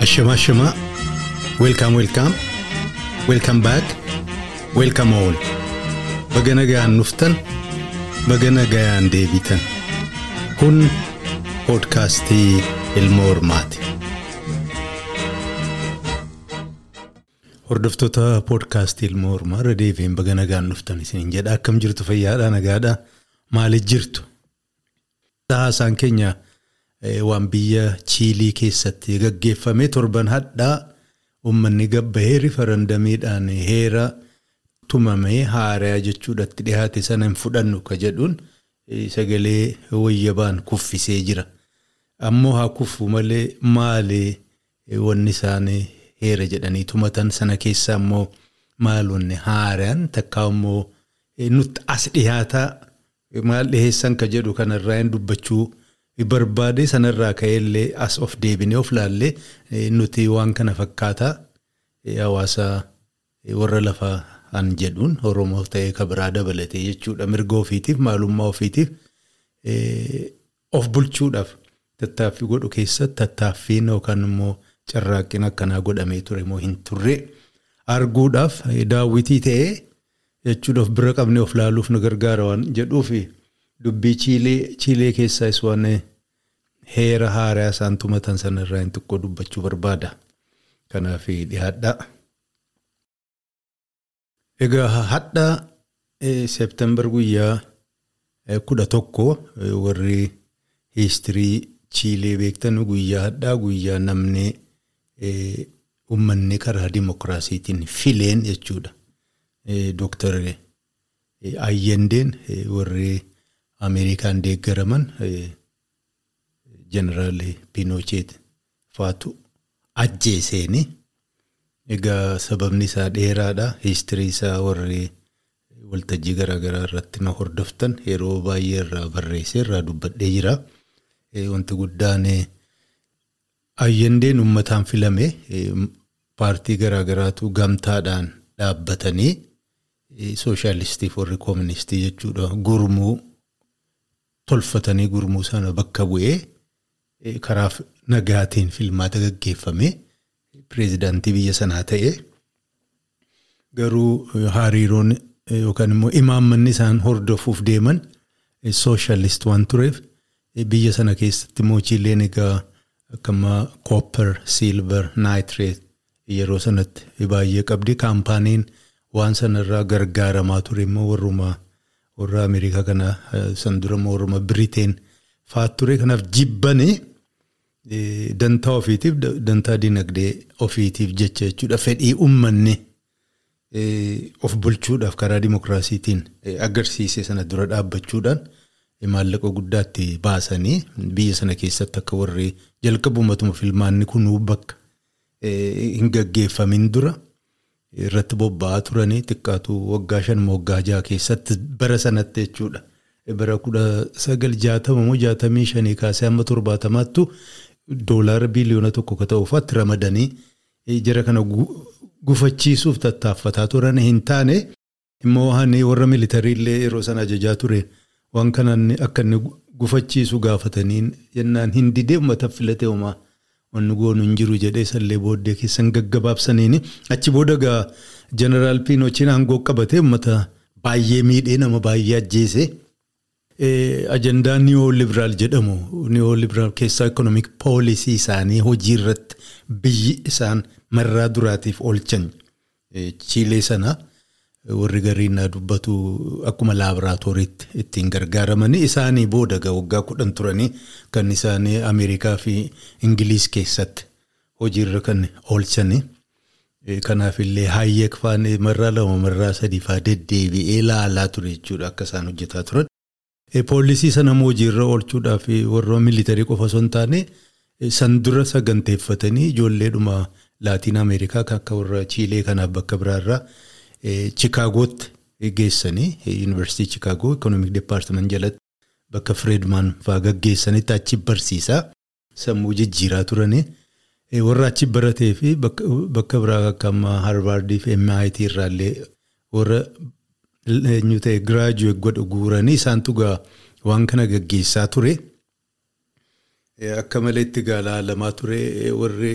Ashama ashama welcome welcome. Welcome back. Welcome all baga nagayaan nuftan baga nagayaan deebitan kun poodkaastii ilma hormaati. Hordoftoota poodkaastii ilma hormaa irra deebiin baga nagaan nuftan isin jedha akkam jirtu fayyaadhaa nagaadhaa maaliif jirtu? Haasaan keenya. waan biyya chiilii keessatti gaggeeffame torban hadhaa uummanni gabbahee rifarandamiidhaan heera tumamee haaraa jechuudhaatti dhiyaate sana hin fudhannu ka jedhuun sagalee wayyabaan kuffisee jira. Ammoo haa kuffu malee maali wanni isaan heera jedhanii tumatan sana keessa ammoo maalonni haaraan takka ammoo nutti as dhiyaataa maal dhiheessan ka jedhu kanarraa hin dubbachuu. barbaade sanarraa ka'ellee as of deebinee of laallee nuti waan kana fakkaataa hawaasa warra lafaa an jedhuun Oromoo ta'ee kan biraa dabalatee jechuudha. Mirga ofiitiif maalummaa ofiitiif of bulchuudhaaf tattaaffii godhu keessatti tattaaffiin yookaan immoo carraaqqiin akkanaa godhamee ture moo hin turre arguudhaaf daawwitii ta'ee jechuudhaaf bira qabnee of laaluuf nu gargaara waan jedhuufi. Dubbii Chiilee keessaas waan heera haaraa isaan tumatan sanarraa hin xiqqoo dubbachuu barbaada. Kanaaf dhiyaadhaa. Egaa hadhaa seeptembar guyyaa kudha tokko warri hiistirii Chiilee beektan guyyaa hadhaa guyyaa namni uummanni karaa dimokiraasiitiin fileen jechuudha. Dooktar Ayyandeen warri. Ameerikaan deeggaraman jeneraal Pinochet faatu ajjeeseeni. Egaa sababni isaa dheeraadha. Hiistirii isaa warri waltajjii garaagaraa irratti na hordoftan yeroo baay'ee irraa barreessee irraa dubbadhee jira. Wanti guddaan ayyandeen uummataan filame paartii garaagaraatu gamtaadhaan dhaabbatanii sooshaalistiif warri kooministii jechuudha gurmuu. Tolfatanii gurmuu sana bakka bu'ee karaa nagaatiin filmaata gaggeeffame pireezidaantii biyya sanaa ta'e garuu hariiroon yookaan immoo imaammanni isaan hordofuuf deeman sooshalist waan tureef biyya sana keessatti immoo Chiileen egaa akkama koopper silver naayitireet yeroo sanatti baay'ee qabdi kaampaaniin waan sanarraa gargaaramaa ture immoo warrumaa. warra Ameerikaa kana san dura warra Biriteen fa'aa ture kanaaf jibbanii dantaa ofiitiif dantaa dinagdee ofiitiif jecha jechuudha fedhii uummanni of bulchuudhaaf karaa dimokiraasiitiin agarsiise sana dura dhaabbachuudhaan maallaqa guddaatti baasanii biyya sana keessatti akka warri jalqabumatuma filmaanni kunuu bakka hin gaggeeffamin dura. irratti bobba'aa turanii xiqqaatu waggaa shanuma waggaa jaha keessatti bara sanatti jechuudha. Bara kudha sagal jaatama moo jaatamii shanii kaasee hamma torbaatamaattu doolaara biliyoona tokko ka ta'uufaatti ramadanii jara kana gufachiisuuf tattaaffataa turan hin taane immoo waan warra militariillee yeroo sana ajajaa ture waan kanaan akka inni gufachiisu gaafataniin jennaan hin didee uummata filatee uumaa. Wanni goonu hin jiru jedhee sallee booddee keessan gaggabaabsaniini achi booda gaa jeneraal Piinochiin aangoo qabatee uummata baay'ee miidhee nama baay'ee ajjeese. Ajandaa niyoo libiraal jedhamu niyoo libiraal keessaa ikoonoomik poolisii isaanii hojii irratti biyyi isaan marraa duraatiif oolchan Chiilee sana warri gariin dubbatu akkuma laaboraatooriitti ittiin gargaaramanii isaanii booda waggaa kudhan turanii kan isaanii Ameerikaa fi Ingiliis keessatti hojiirra kan oolchanii. Kanaaf illee Hayyeek faan marraa lama marraa sadii faa deddeebi'ee laalaa ture jechuudha akka isaan hojjetaa turan. Poolisii sana hojiirra oolchuudhaaf warra militarii qofa osoo hin taane san dura saganteeffatanii ijoolleedhuma laatiin Ameerikaa kan akka warra Chiilee kanaaf bakka biraarraa Chikaagootti geessanii yuunivarsiitii Chicaagoo Economic Department jalatti bakka Fredman fa'aa gaggeessanitti achi barsiisaa sammuu jijjiiraa turanii. Warra achi baratee fi bakka biraa akka ammaa Harvardii fi MIT irraallee warra ta'e giraajuweet godhu guuranii isaantu waan kana gaggeessaa ture. Akka malee itti gaalaalamaa ture warri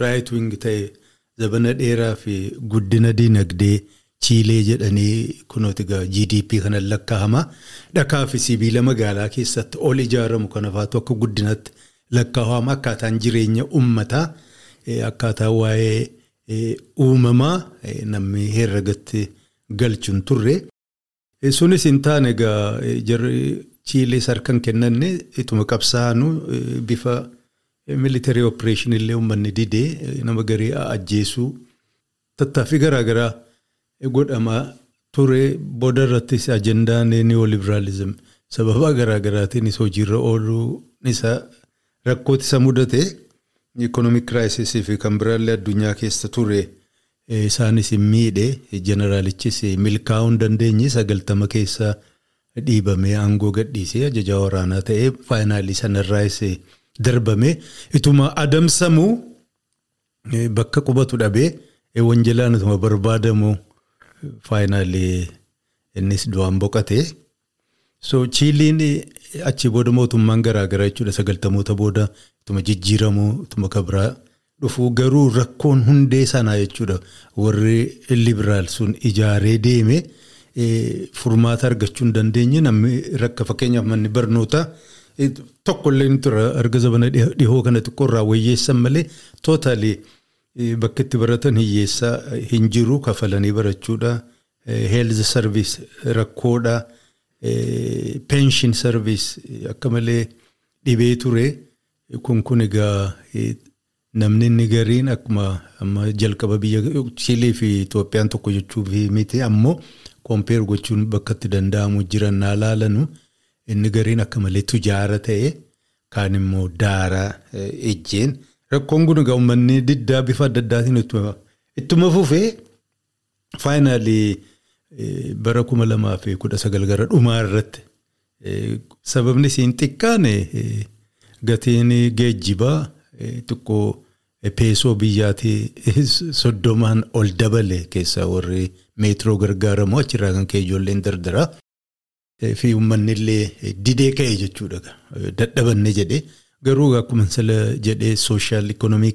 raayit wing ta'e zabana dheeraa fi guddina dinagdee Chiilee jedhanii kunooti GDP kanan lakkaa'ama. Dhakaa fi sibiila magaalaa keessatti ol ijaaramu kana faatu akka guddinatti lakkaa'ama. Akkaataan jireenya uummataa akkaataa waa'ee uumamaa namni herregatti galchuun turre. Sunis hin taane egaa jarri Chiilees harkaan kennanne ituma qabsaa'anu bifa militarii opereeshinii illee uummanni didee nama garii ajjeesuu. Tattaaffii garaagaraa godhamaa ture booda irrattis ajendaan neoliberalizim sababa garaagaraatiinis hojiirra ooluu isaa rakkooti isa mudate. Ikonomik kiraayisisii fi kan biraallee addunyaa keessa ture isaanis hin miidhe jeneraalichis milkaa'uu hin dandeenye sagaltama keessa dhiibamee aangoo gadhiisee ajajaa waraanaa ta'ee faayinaalii sanarraas darbame ituma adamsamuu bakka qubatu dhabee wanjalaan ituma barbaadamu faayinaalii innis du'aan boqate. So chiiliin achi booda mootummaan garaagaraa jechuudha sagaltamoota booda ituma jijjiiramuu ituma kabraa dhufuu garuu rakkoon hundee sanaa jechuudha warri libiraal sun ijaaree deeme furmaata argachuu hin dandeenye namni rakka fakkeenyaaf manni barnootaa tokkollee ni tura erga zabana dhihoo kana xiqqoorraa wayyeessan malee tootaalii bakka itti baratan hiyyeessaa hin jiru kafalanii barachuudha. Heelz sarviis rakkoodha. Peenshin sarviis akka malee dhibee ture. Kun kun egaa namni inni gariin akkuma jalqaba biyya Chiilii fi Itoophiyaan tokko jechuuf miti. Ammoo kompeer gochuun bakka itti danda'amu jiran naa laalanu inni gariin akka malee tujaara ta'e kaan immoo daaraa ejjeen. Rakkoon kun egaa uummanni diddaa bifa adda addaatiin ittuma fufee faayinaalii bara kuma lamaa fi kudha sagal gara dhumaa irratti sababni isiin xiqqaane gatiin geejjibaa xiqqoo peesoo biyyaatii soddomaan ol dabale keessaa warri meetiroo gargaaramu achirraa kan ka'e ijoolleen dardara. Fi uummanni illee didee ka'e jechuudha. Dadhabanne jedhee. Garuu akkuma sala jedhee sooshaal ikonomii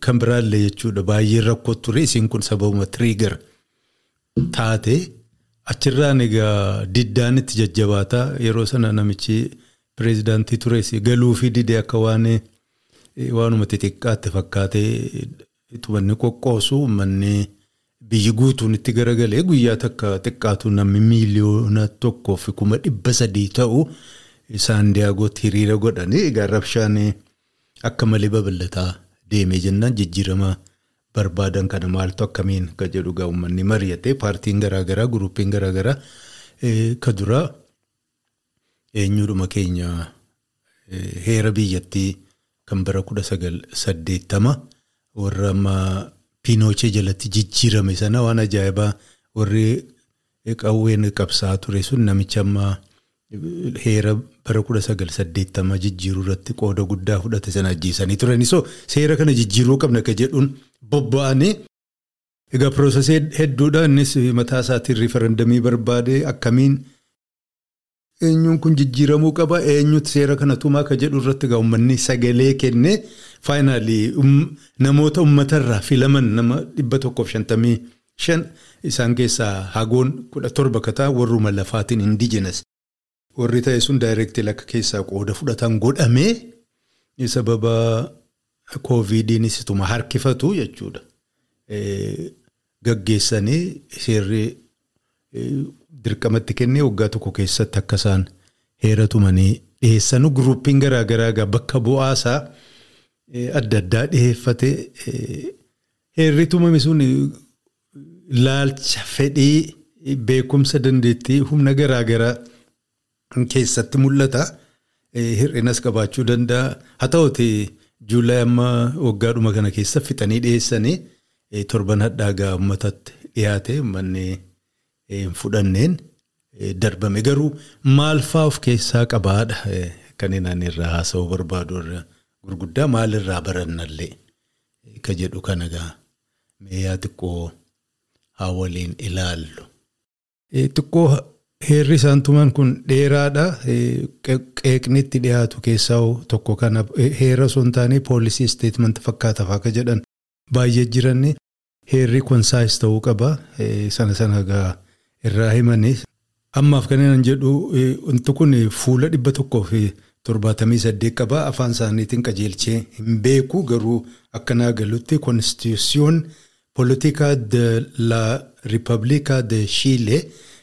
kan biraallee jechuudha baay'ee rakkoo ture isiin kun sababuma tiriigar taate achirraan egaa diddaan itti jajjabaataa yeroo sana namichi pireezidaantii tures galuu fi didee akka waan waanuma xixiqqaatti fakkaatee tumanni qoqqoosu uummanni biyyi guutuun itti garagalee guyyaa takka xiqqaatu namni miiliyoona tokkoo fi kuma dhibba sadii ta'u. Isaan diyaagootti hiriira godhanii egaa rabshaan akka malee babal'ataa deemee jennaan jijjiirama barbaadan kana maaltu akkamiin kan jedhu egaa uummanni mari'ate paartiin garaagaraa guruupiin garaagaraa ka duraa eenyudhuma keenya heera biyyattii kan bara kudha sagal saddeettama warra amma piinoochee jalatti jijjiirame sana waan ajaa'ibaa warri qawween qabsaa ture sun namicha ammaa. Heera bara kudha sagal saddeettama jijjiiruu irratti qooda guddaa fudhate sana ajjeesanii turani. So seera kana jijjiiruu qabna kan jedhuun bobba'anii egaa piroosesii hedduudha. Innis mataa isaatiin riifarandamii barbaade akkamiin eenyuun kun jijjiiramuu qaba eenyutu seera kana tumaa kan jedhu irratti egaa uummanni sagalee kennee faayinaalii namoota uummatarraa filaman nama dhibba tokkoof shantamii shan isaan keessaa hagoon kudha torba kataa warruma lafaatiin indijinas. Warri ta'e sun daayireektii lakka keessaa qooda fudhatan godhamee sababa kooviidiinis ituma harkifatu jechuudha. Gaggeessanii seerri dirqamatti kennee waggaa tokko keessatti akka isaan heera tumanii dhiyeessanu guruupiin garaagaraa bakka bu'aasaa adda addaa dhiyeeffate heerri tumame sun ilaalcha fedhii beekumsa dandeettii humna garaagaraa. Keessatti mul'ata. Hir'inas qabaachuu danda'a. Haa ta'uti juulaa amma waggaadhuma kana keessa fixanii dhiyeessanii torban hadhaagaa uummatatti dhiyaate uummanni hin fudhanneen darbame garuu maal fa'aa of keessaa qabaadha kan inni irraa haasa'uu barbaadu gurguddaa maalirraa barannallee ka jedhu kana gaa meeyaa xiqqoo haa waliin ilaallu. Xiqqoo heerri isaan tuman kun dheeraadha. Qeeqni itti dhiyaatu keessaa tokko kana heera osoo hin taane poolisii isteetmenti fakkaata fa'aa ka jedhan baay'ee jiran heerri konsaayis ta'uu qaba. Sana sana gaa irraa himanii. Ammaaf kan inni jedhu wanti kun fuula dhibba tokkoo fi torbaatamii saddeet qaba. Afaan isaaniitiin qajeelchee hin beeku garuu akka naa galutti konstitusiyoon poolitikaa la riippablika de Chile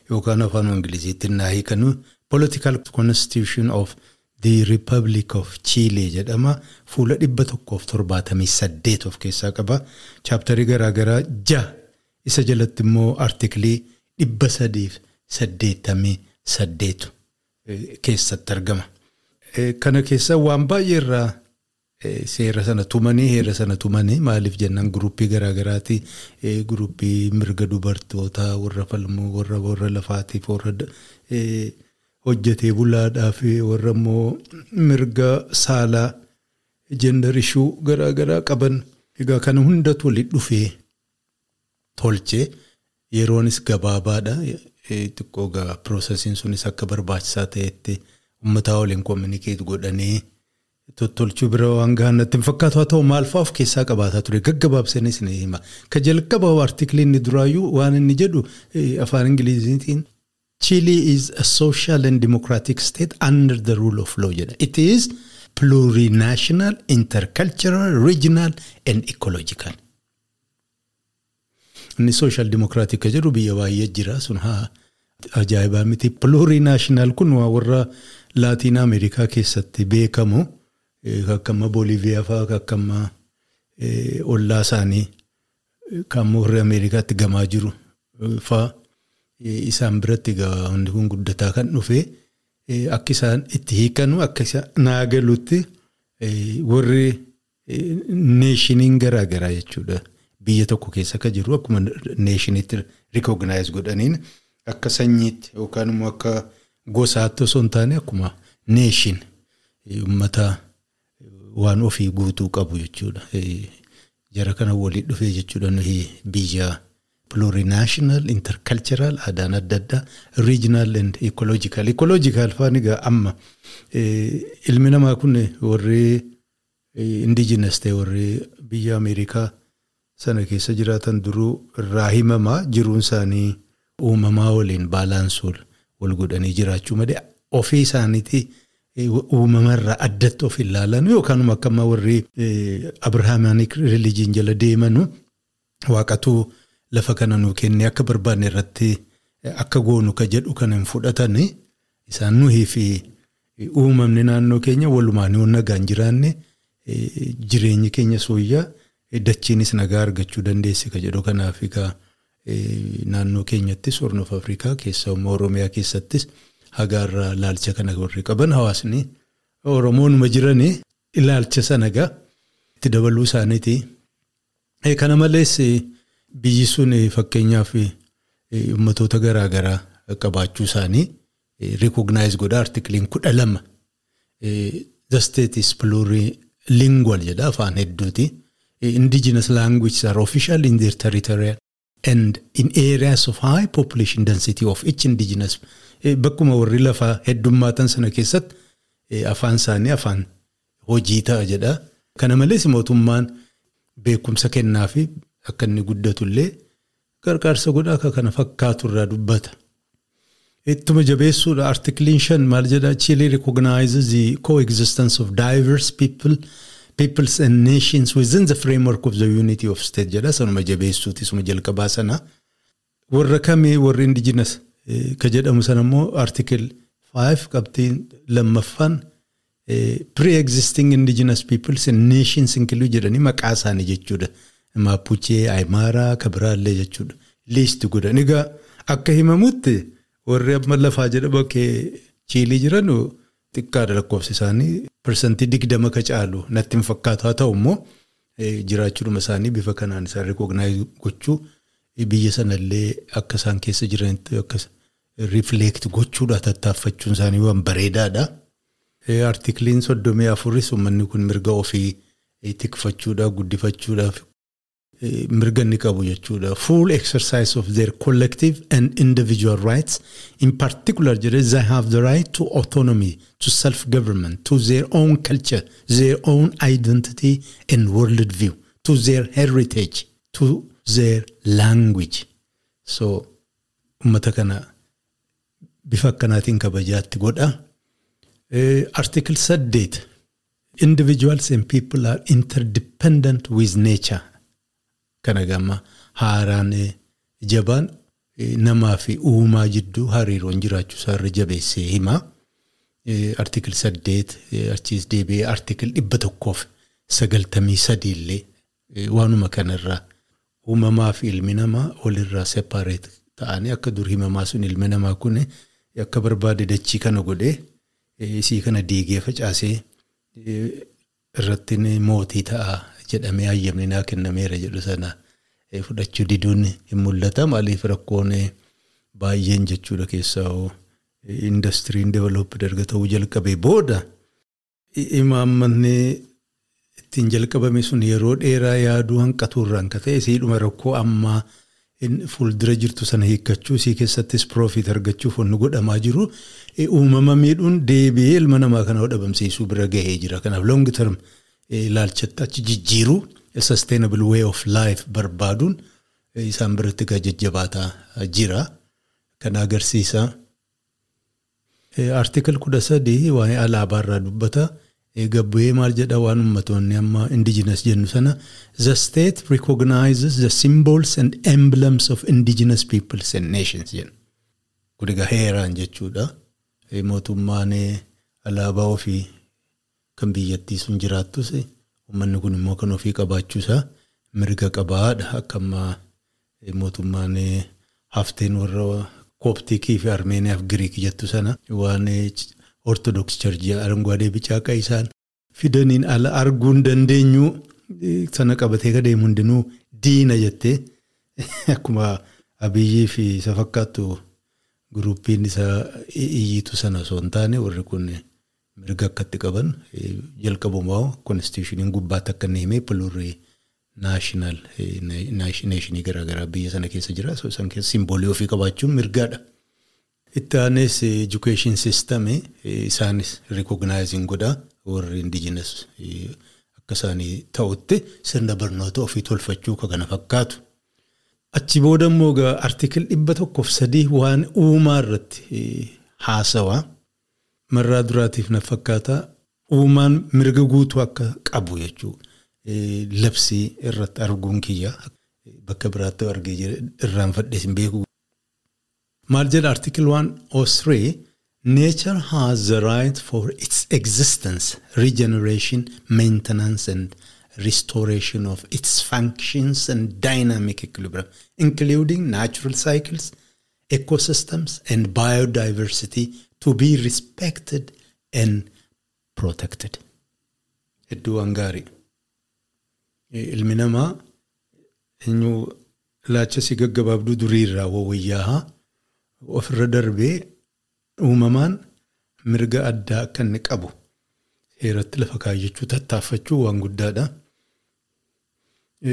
yookaan afaan Ingiliziitti naa hiikanu political constitution of the republic of Chile jedhama. Fuula dhibba tokkoof torbaatamii saddeet of keessaa qaba. Chaaptarii garaagaraa ja'a isa jalatti immoo artiklii dhibba sadiif saddeettamii saddeetu keessatti argama. Kana keessa waan baay'ee irraa seera sana tumanii heera sana tumanii maaliif jennaan guruppii garaagaraati guruppii mirga dubartootaa warra falmuu warra warra lafaatiif warra hojjetee bulaadhaa fi warra immoo mirga saalaa jendarishuu garaagaraa qaban egaa kana hundatu walitti dhufee tolchee yeroonis gabaabaadha. Xiqqoo gaa piroosesiin sunis akka barbaachisaa ta'etti uummataa waliin koominikeet godhanii tottolchuu bira waan gahanatti hin fakkaatu haa ta'u maal fa'aa of keessaa qabaataa ture gaggabaabsanis ni hima. Ka jalqaba artikilii inni duraayyuu waan inni jedhu afaan Ingiliziitiin Chile is a social and democratic state under the rule of law jedha. It is plurinational, intercultural, regional and ecological. Inni sooshaal dimokiraatik jedhu biyya baay'ee jira sun haa ajaa'ibaa miti. Plurinaashinaal kun warra Laatiin Ameerikaa keessatti beekamu akka amma Booliiviyaa fa'aa akka amma ollaa isaanii kan warri Ameerikaatti gamaa jiru fa'aa isaan biratti egaa hundi kun guddataa kan dhufe akka isaan itti hiikanu akka isaan naagalutti warri neeshiniin garaagaraa jechuudha. Biyya tokko keessa akka jiru akkuma neeshiniitti rikognaayiz godhaniin akka sanyiitti yookaan immoo akka gosaatti osoo hin taane akkuma neeshin uummata waan ofii guutuu qabu jechuudha. Jara kana waliin dhufee jechuudha biyya plurinational intercultural aadaan adda addaa regional and ecological ecological faan egaa amma ilmi namaa kun warri indigenous ta'e warri biyya Ameerikaa. Sana keessa jiraatan duruu irraa himamaa jiruun isaanii uumamaa waliin baalaansuun wal godhanii jiraachuu malee ofii isaaniitii uumamarraa addatti of ilaalan yookaan akka ammaa warri abrahaamaanik riilijiin jala deemanu waaqatu lafa kana nu kennee akka barbaanne irratti akka goonu ka jedhu kan hin fudhatani isaan nuhii fi uumamni naannoo keenya walumaan nagaan jiraanne jireenyi keenya sooyyaa. Dachiinis nagaa argachuu dandeesse ka jedhu kanaaf egaa naannoo keenyattis hornoof Afrikaa keessumaa Oromiyaa keessattis hagaarraa ilaalcha kana warri qaban hawaasni Oromoonuma jiranii ilaalcha sana egaa itti dabaluu isaaniiti. Kana malees biyyi sun fakkeenyaaf uummatoota garaagaraa qabaachuu isaanii rikognaayiz godha artikiliin kudha lama the state is plurilingual jedha afaan hedduuti. Indigenous languages are official in their territory and in areas of high population density of each indigenous bakkuma warri lafaa heddummaatan sana keessatti afaan isaanii afaan hojii ta'a jedha. Kana malees mootummaan beekumsa kennaa fi akka inni guddatullee gargaarsa godhaa akka kana fakkaatu irraa dubbata. Ittuma jabeessuudha artikiliin shan maal jedha Chile recognizes the coexistence of diverse people peoples and nations within the framework of the unity of state jedha sanuma jabeessuuti suma jalqabaa sana warra kamii warri indigenous ka jedhamu sana immoo article 5 qabxiin lammaffaan pre-existing indigenous peoples and nations include jedhanii maqaa isaanii jechuudha. Maapuchee, Aymaaraa, Kabiraallee jechuudha. Liisti godhan. Egaa akka himamutti warri amma lafaa jedha bakkee Chiilii jiran xiqqaadha lakkoofsi isaanii parsantii digdama ka caalu natti hin fakkaatu haa ta'u immoo jiraachuudhuma isaanii bifa kanaan isaan rikognaayiz gochuu biyya sanallee akka isaan keessa jiranitti akka rifleekti gochuudha tattaaffachuun isaanii waan bareedaadha. Artikiliin soddomii afuris uummanni kun mirga ofii tikfachuudhaaf guddifachuudhaaf mirga inni qabu jechuudha. Full exercise of their collective and individual rights. In particular, they have the right to autonomy, to self-government, to their own culture, their own identity and worldview, to their heritage, to their language. So, uummata kana bifa akkanaatiin kabajaatti godha. Article saddeet. Individuals and people are interdependent with nature. Kana gama haaraan jabaan namaa fi uumaa jidduu hariiroon jiraachuu isaarra jabeessee hima. Artikil saddeet achiis deebi'ee artikil dhibba tokkoof sagaltamii sadiillee waanuma kanarraa uumamaa fi ilmi namaa walirraa sepaareet ta'anii akka dur himamaa sun ilmi namaa kun akka barbaade dachii kana godhee isii kana diigee facaasee irratti mootii ta'a jedhamee hayyamni naa kennameera jedhu sana fudhachuu diduun hin mul'ata. Maaliif rakkoon baay'een jechuudha keessaa indastiriin developed erga ta'uu jalqabee booda imaammanni ittiin jalqabame sun yeroo dheeraa yaaduu hanqatuurraan ka ta'e siidhuma rakkoo ammaa fuuldura jirtu sana hiikkachuu isii keessattis piroofiit argachuuf wanni godhamaa jiru uumama miidhuun deebi'ee ilma namaa kana dhabamsiisuu bira gahee jira. Kanaaf long term ilaalchatti achi jijjiiruu sustainable way of life barbaaduun isaan biratti kan jajjabaataa jira. Kana agarsiisa. Artikal kudha sadii waa'ee alaabaarraa dubbata. Gabbu'ee maal jedha waan ummatoonni amma indigenous jennu sana. The state recognizes the symbols and emblems of indigenous peoples and nations jenna. Kun egaa heeraan jechuudha. Mootummaan alaabaa ofii kan biyyattii sun jiraattus uummanni kun immoo kan ofii qabaachuusaa mirga qabaadha. Akka ammaa mootummaan hafteen warra kooptikii fi armeeniyaaf giriik jettu sana waan ortodoks charjii aranguwaadee bicaa qaisaan fidaniin ala arguu hin dandeenyu sana qabatee ka deemu hundinuu diina jettee akkuma abiyyii fi isa fakkaattu guruuppiin isaa iyyiitu sana osoo hin taane warri kun mirga akkatti qaban jalqabumaa konstitushiniin gubbaatti akka inni himee piluurri naashinaal neeshinii garaagaraa biyya sana keessa jira isaan keessa simboolii ofii qabaachuun mirgaadha. Itti aanes education system isaanis recognizing godha warri indigenous akka isaanii ta'utti sirna barnoota ofii tolfachuu kana fakkaatu. Achi booda immoo artikil dhibba tokkoof sadii waan uumaa irratti haasawaa. Marraa duraatiif na fakkaata uumaan mirga guutuu akka qabu jechuudha. Labsii irratti arguun kiyya bakka biraatti argee jira irraan fadhees hin beeku. Maal jedha artikil 103 Nature has the right for its existence, regeneration, maintenance and restoration of its functions and dynamic equilibrium, including natural cycles, ecosystems and biodiversity to be respected and protected. Hedduu waan gaarii. Ilmi namaa eenyu ilaalcha si gaggabaabduu durii irraa wawwayyaa ofirra darbee uumamaan mirga addaa akka inni qabu seeratti lafa kaayyachuu tattaaffachuu waan guddaadha.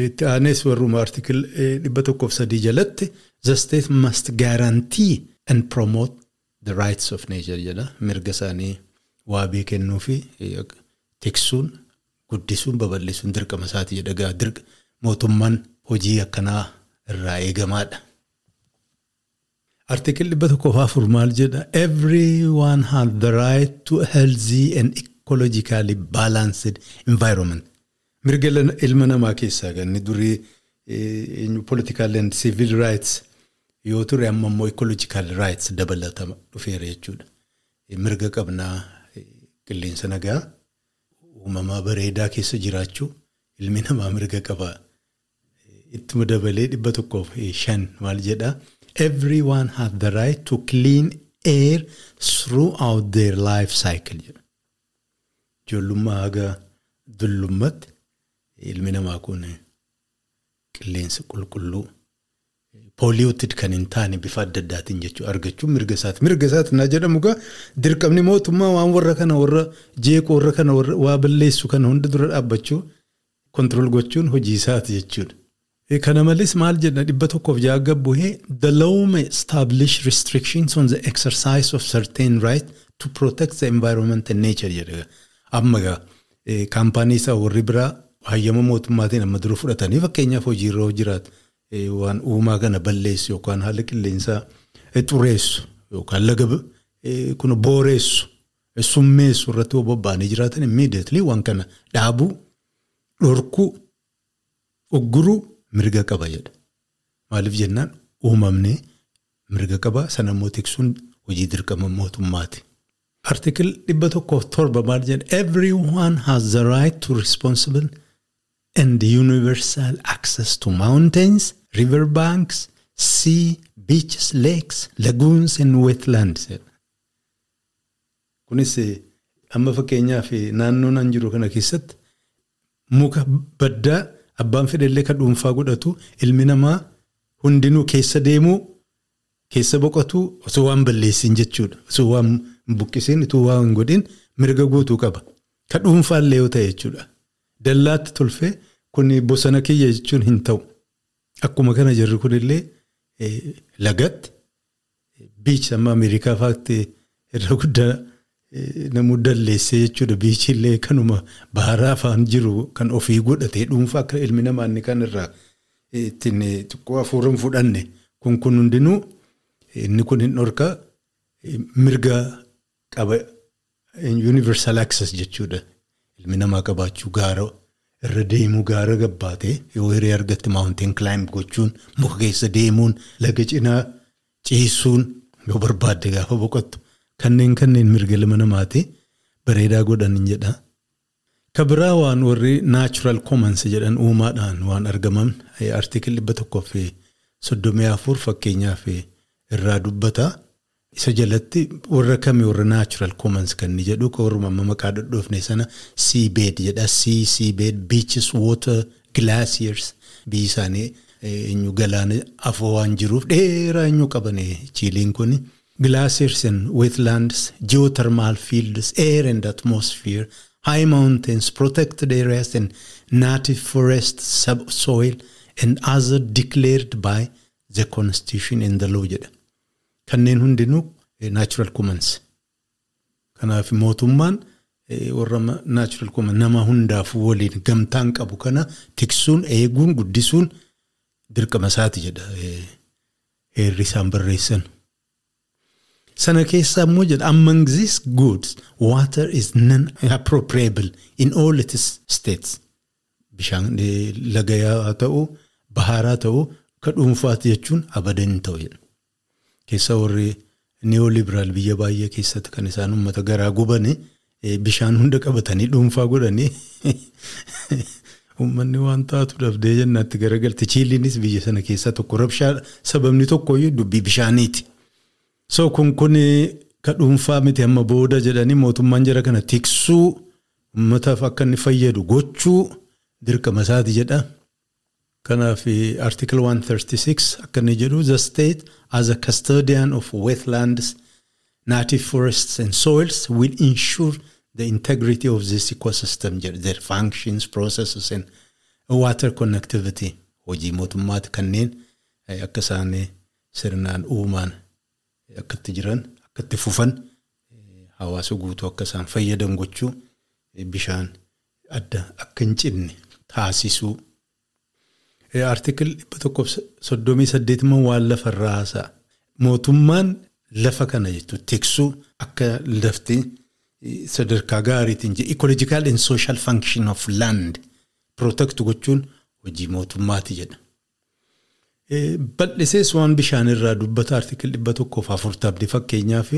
Itti aanes warruma artikil dhibba tokkoof sadii jalatti the state must guarantee and promote the rights of nature jedha mirga isaanii waabii kennuu fi tiksuun guddisuun babal'isuun dirqama isaati jedha dirqa mootummaan hojii akkanaa irraa eegamaadha. Artikil dhibba tokkoof afur maal jedha everyone has the right to healthy and ecologically balanced environment. Mirga ilma namaa keessaa ganni durii political and civil rights yoo ture amma immoo ecological rights dabalatama dhufeera jechuudha. Mirga qabnaa qilleensa nagaa uumamaa bareedaa keessa jiraachuu ilmi namaa mirga qaba. Ittuma dabalee dhibba tokkoof shan maal jedhaa everyone has the right to clean air throughout their life cycle jedha. Ijoollummaa haga dullummaatti ilmi namaa kun qilleensa qulqulluu pooliyootti kan hin taane bifa adda addaatiin jechuudha argachuun mirga isaati. Mirga isaati naa jedhamu egaa dirqamni mootummaa waan warra kana warra jeeqoo warra kana warra waa balleessu kana hunda dura dhaabbachuu kontirool gochuun hojii isaati jechuudha. Kana malees maal jedha dhibba tokkoof ja'a bu'ee the law may establish restrictions on the exercise of certain rights to protect the environment and nature jedha. Amma egaa kaampaanii isaa warri biraa hayyama mootummaatiin amma dura fudhatanii fakkeenyaaf hojiirra jiraatu waan uumaa kana balleessu yookaan haala qilleensaa xureessu yookaan laga kun booreessu summeessu irratti hoo bobba'anii jiraatan immediately waan kana dhaabuu dhorkuu ugguruu mirga qaba jedha. Maaliif jennaan uumamni mirga qaba sana immoo tiksuun hojii dirqama mootummaati. Artikil dhibba tokkoof torba maal jedha everyone has the right to responsible and universal access to mountains, river banks, sea, beaches, lakes, lagoons and wetlands. Kunis amma fakkeenyaaf naannoo nan jiru kana keessatti muka baddaa abbaan fedhallee kan dhuunfaa godhatu ilmi namaa hundinuu keessa deemuu keessa boqotuu osoo waan balleessin jechuudha. Osoo waan buqqisiin utuu waan hin godhin mirga guutuu qaba. Kan dhuunfaallee yoo ta'e jechuudha. Dallaatti tolfee kun bosona kiyya jechuun hin ta'u. Akkuma kana jirru kunillee lagatti biichi amma Ameerikaa fa'aatti irra guddaa namuu dalleessee jechuudha. Biichillee kanuma baharaa afaan jiru kan ofii godhatee dhuunfaa akka ilmi namaa inni kan irraa ittiin xiqqoo hafuura hin fudhanne kun kun hundinuu inni kun hin dhorka mirga qaba universal access jechuudha. Ilmi namaa qabaachuu gaara irra deemuu gaara gabbaatee yoo hiree argatte mountain climb gochuun muka keessa deemuun laga cinaa ciisuun yoo barbaadde gaafa boqottu kanneen kanneen mirga ilma namaati bareedaa godhan jedha. Ka biraa waan warri natural commons jedhan uumaadhaan waan argaman artikil dhibba tokkoo fi soddomii afur fakkeenyaaf irraa dubbata. Isa jalatti warra kamii warra natural commons kan inni jedhu amma maqaa dhodhoofne sana seabed jedha. Sea seabed beaches water glaciers. Biyyi isaanii eenyu galaana afoo waan jiruuf dheeraa eenyu qaban chiiliin kun glaciers and wetlands geothermal fields air and atmosphere high mountains protected areas and native forest subsoil and other declared by the constitution and the law jedha. Kanneen hundinuu natural commons. Kanaaf mootummaan warra natural commons nama hundaafuu waliin gamtaan qabu kana tiksuun eeguun guddisuun dirqama isaati jedha heerri isaan barreessan. Sana keessaa immoo jedha among these goods water is non-appropriable in all its states. Bishaan lagayaa haa ta'u baharaa ta'u ka dhuunfaati jechuun abadan ta'u jedha. Keessa warri neolibiraal biyya baay'ee keessatti kan isaan uummata garaa gubani bishaan hunda qabatanii dhuunfaa godhanii uummanni waan taatu dhabdee jennaatti garagalti. Chiiliinis biyya sana keessaa tokko rabshaa sababni tokkoyyuu dubbii bishaaniiti. So kun kun ka dhuunfaa miti amma booda jedhanii mootummaan jara kana tiksuu uummataaf akka inni fayyadu gochuu dirqama isaati jedha. Kanaaf article 136 akka inni jedhu the state as a custodian of wetlands, native forests and soils will ensure the integrity of this ecosystem, their functions, processes and water connectivity. Hojii mootummaati kanneen akka isaan sirnaan uumaan akkatti jiran akkatti fufan hawaasa guutuu akka isaan fayyadan gochuu bishaan adda akka hin cinne taasisuu. Artikil dhibba tokkoof soddomii saddeet immoo waan lafarraa haasa'a. Mootummaan lafa kana jechuun tiksuu akka lafti sadarkaa gaariitiin jedhe ecological and social function of land protect gochuun hojii mootummaati jedha. Bal'isees waan bishaan irraa dubbata artikil dhibba tokkoof afurtamni fakkeenyaaf.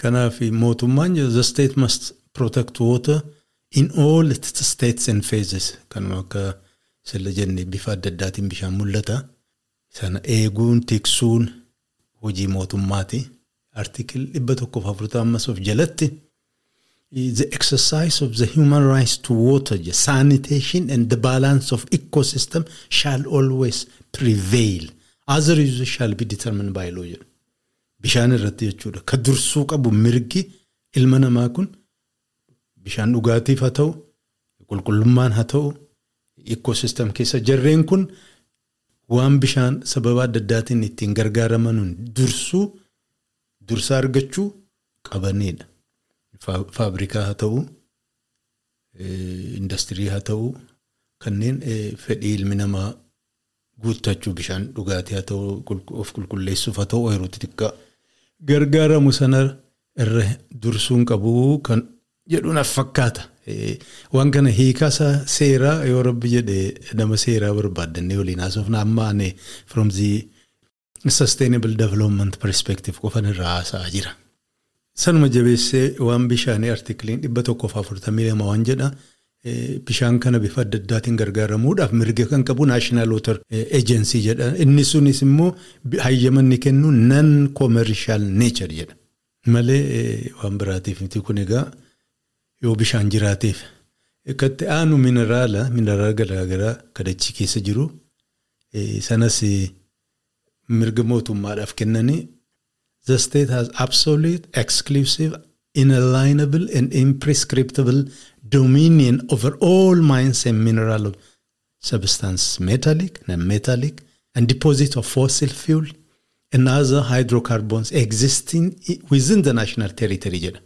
Kanaaf mootummaan the state must protect water in all its states and phases kanuma akka. Silla jennee bifa adda addaatiin bishaan mul'ata. Sana eeguun tiksuun hojii mootummaati. Artikil dhibba tokkoof afurtammas of jalatti. The exercise of the human rights to water, sanitation and the balance of ecosystem shall always prevail Azar yuuza shaal bi determined by law. Bishaan irratti jechuudha. Ka dursuu qabu mirgi ilma namaa kun bishaan dhugaatiif haa ta'u, qulqullummaan haa ta'u, ikoosistem keessa jarreen kun waan bishaan sababa adda addaatiin ittiin gargaaraman dursuu dursa argachuu qabanidha. Faabrikaa haa ta'u, indastirii haa ta'u, kanneen fedhii ilmi namaa guuttachuu bishaan dhugaatii haa ta'u, of qulqulleessuuf haa ta'u, yeroo xixiqqaa gargaaramu sana irra dursuun qabu kan jedhuun fakkaata. Waan kana hiikaasa seeraa yoo rabbi jedhee nama seeraa barbaaddannee waliin haasofna amma ani from the sustainable development perspective qofan irraa haasa'aa jira. Sanuma jabeessee waan bishaanii artikiliin dhibba tokkoof afurtamii lama waan jedha. Bishaan kana bifa adda addaatiin gargaaramuudhaaf mirga kan qabu naashinaal wootar eejensii jedha. Inni sunis immoo hayyama inni kennu nan koomershaal neechar jedha. Malee waan biraatiif miti kun egaa yoo bishaan jiraateef. Katti aanu mineraala mineraala garaagaraa kadachii keessa jiru sanas mirga mootummaadhaaf kennanii the state has absolute exclusive inalienable and imprescriptible dominion over all mines and mineral substances metallic non-metallic and deposit of fossil fuel and other hydrocarbons existing within the national territory jedha.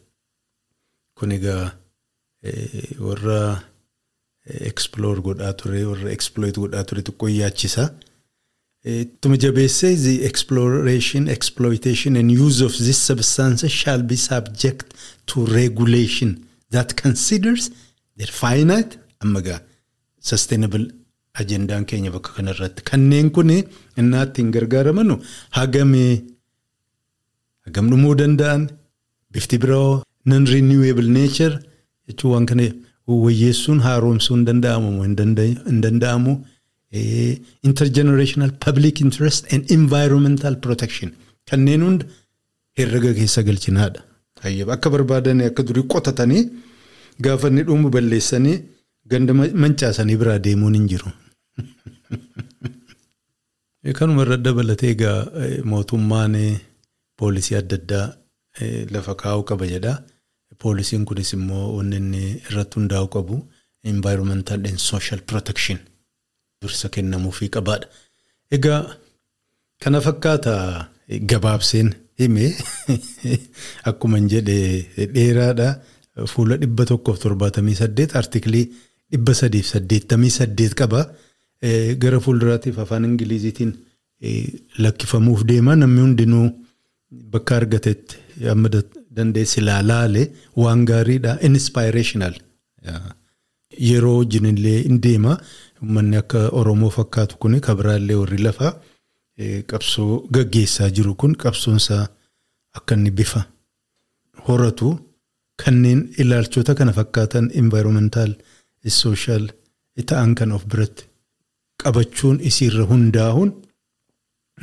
Kun egaa warra explore godhaa ture warra exploit godhaa ture xiqqoo yaachisa. Tuma jabeessee exploration, exploitation and use of these substances shall be subject to regulation that considers their finite amma gaa sustainable ajendaan keenya bakka kanarratti kanneen kun innaa ittiin gargaaramanu hagamee hagam dhumuu danda'an bifti biroo non renewable nature jechuun waan kana wayyeessuun haaromsuu hin danda'amu hin danda'amu. intergenerational public interest and environmental protection kanneen hunda herrega keessa galchinaadha. Akka barbaadan akka durii qotatanii gaafa inni dhumu balleessanii ganda mancaasanii biraa deemuun hin jiru. Kanuma irra dabalatee egaa mootummaan poolisii adda addaa lafa kaa'uu qaba jedha. Poolisiin kunis immoo wanni inni irratti hundaa'uu qabu environmental and social protection. dursa kennamuufii qabaadha. Egaa kana fakkaata gabaabseen hime akkuma hin jedhe dheeraadha. Fuula dhibba tokkoof torbaatamii saddeet artiklii dhibba sadiif saddeettamii saddeet qaba. Gara fuulduraatiif afaan Ingiliziitiin lakkifamuuf deema namni hundinuu bakka argatetti dandeessi ilaalaale waan gaariidha. Inspirational. Yeroo wajjin illee hin deema. Uummanni akka Oromoo fakkaatu kun kabiraallee warri lafaa qabsoo gaggeessaa jiru kun qabsoonsaa akka inni bifa horatu kanneen ilaalchota kana fakkaatan environmental social ta'an kan of biratti qabachuun isiirra hundaa'uun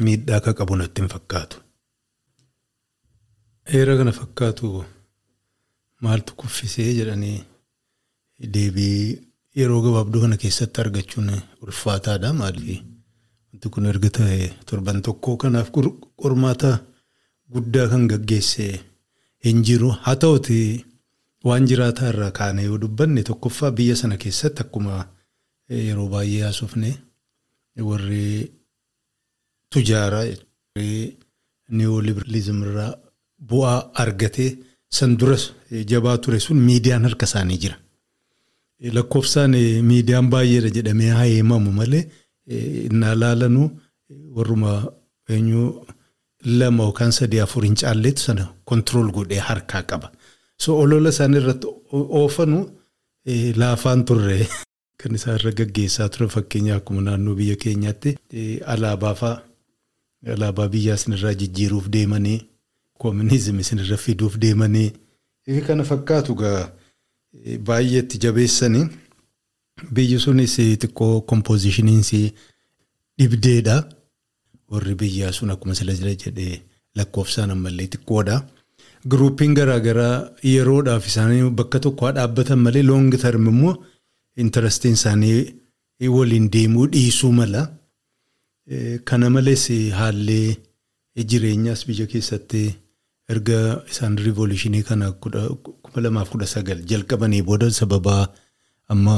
miidhaa akka qabu natti hin fakkaatu. Heera kana fakkaatu maaltu kuffisee jedhanii deebii yeroo gabaabduu kana keessatti argachuun ulfaataadha maaliif wanti kun erga ta'e torban tokko kanaaf qormaata guddaa kan gaggeesse hin jiru. Haa ta'uti waan jiraataa irraa kaane yoo dubbanne tokkoffaa biyya sana keessatti akkuma yeroo baay'ee haasofne warri tujaaraa niyooliberalizim irraa bu'aa argatee san duras jabaa ture sun miidiyaan harka isaanii jira. lakkoofsaan miidiyaan baay'eedha jedhamee haa himamu malee innaa laalanu warruma eenyu lama yookaan sadii afur hin caalleetu sana kontirool godhee harkaa qaba. So olola isaan irratti oofanu laafaan turre kan isaan irra gaggeessaa ture fakkeenya akkuma naannoo biyya keenyaatti alaabaa fa'a alaabaa biyyaa isinirraa jijjiiruuf deemanii koominizimii isinirra fiduuf deemanii kana fakkaatu gaa. baay'eetti jabeessanii biyyi sunis xiqqoo kompoozishiniinsi dhibdeedha. Warri biyyaa sun akkuma jira jedhee lakkoofsaan ammallee xiqqoodha. Giruuppiin garaagaraa yeroodhaaf isaanii bakka tokko dhaabbatan malee loongi term immoo intarastiin isaanii waliin deemuu dhiisuu mala. Kana malees haalli jireenyaas biyya keessatti erga isaan riivoluushinii kana kuma lamaaf kudha sagal jalqabanii booda sababaa amma